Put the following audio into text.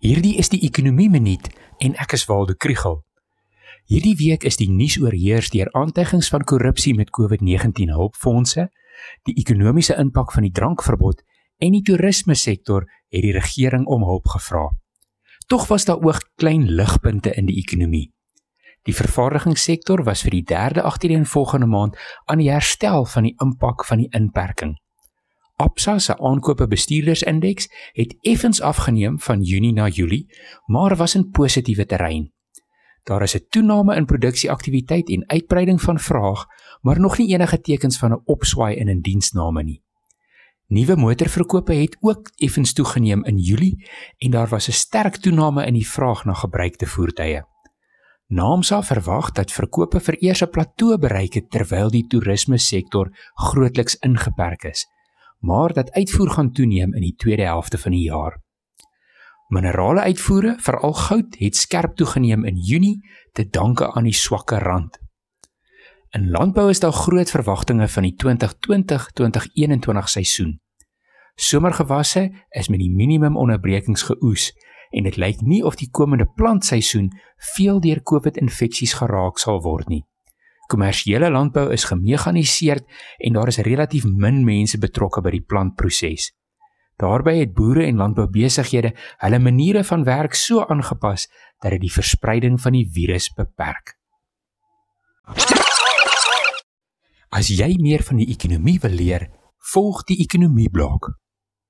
Hierdie is die ekonomie minuut en ek is Waldo Krugel. Hierdie week is die nuus oorheers deur aantuigings van korrupsie met COVID-19 hulpfondse, die ekonomiese impak van die drankverbod en die toerisme sektor het die regering om hulp gevra. Tog was daar ook klein ligpunte in die ekonomie. Die vervaardigingssektor was vir die 3de agtereenvolgende maand aan die herstel van die impak van die inperking. Absa se aankope bestuurdersindeks het effens afgeneem van Junie na Julie, maar was in positiewe terrein. Daar is 'n toename in produksieaktiwiteit en uitbreiding van vraag, maar nog nie enige tekens van 'n opswaai in indiensname nie. Nuwe motorverkope het ook effens toegeneem in Julie en daar was 'n sterk toename in die vraag na gebruikte voertuie. Naamsa verwag dat verkope vir eers 'n plateau bereik het terwyl die toerisme sektor grootliks ingeperk is maar dat uitvoer gaan toeneem in die tweede helfte van die jaar. Minerale uitvoere, veral goud, het skerp toegeneem in Junie te danke aan die swakke rand. In landbou is daar groot verwagtinge van die 2020-2021 seisoen. Somergewasse is met die minimum onderbrekings geoes en dit lyk nie of die komende plantseisoen veel deur COVID-infeksies geraak sal word nie. Kommersiële landbou is gemekaniseerd en daar is relatief min mense betrokke by die plantproses. Daarbey het boere en landboubesighede hulle maniere van werk so aangepas dat dit die verspreiding van die virus beperk. As jy meer van die ekonomie wil leer, volg die ekonomie blok.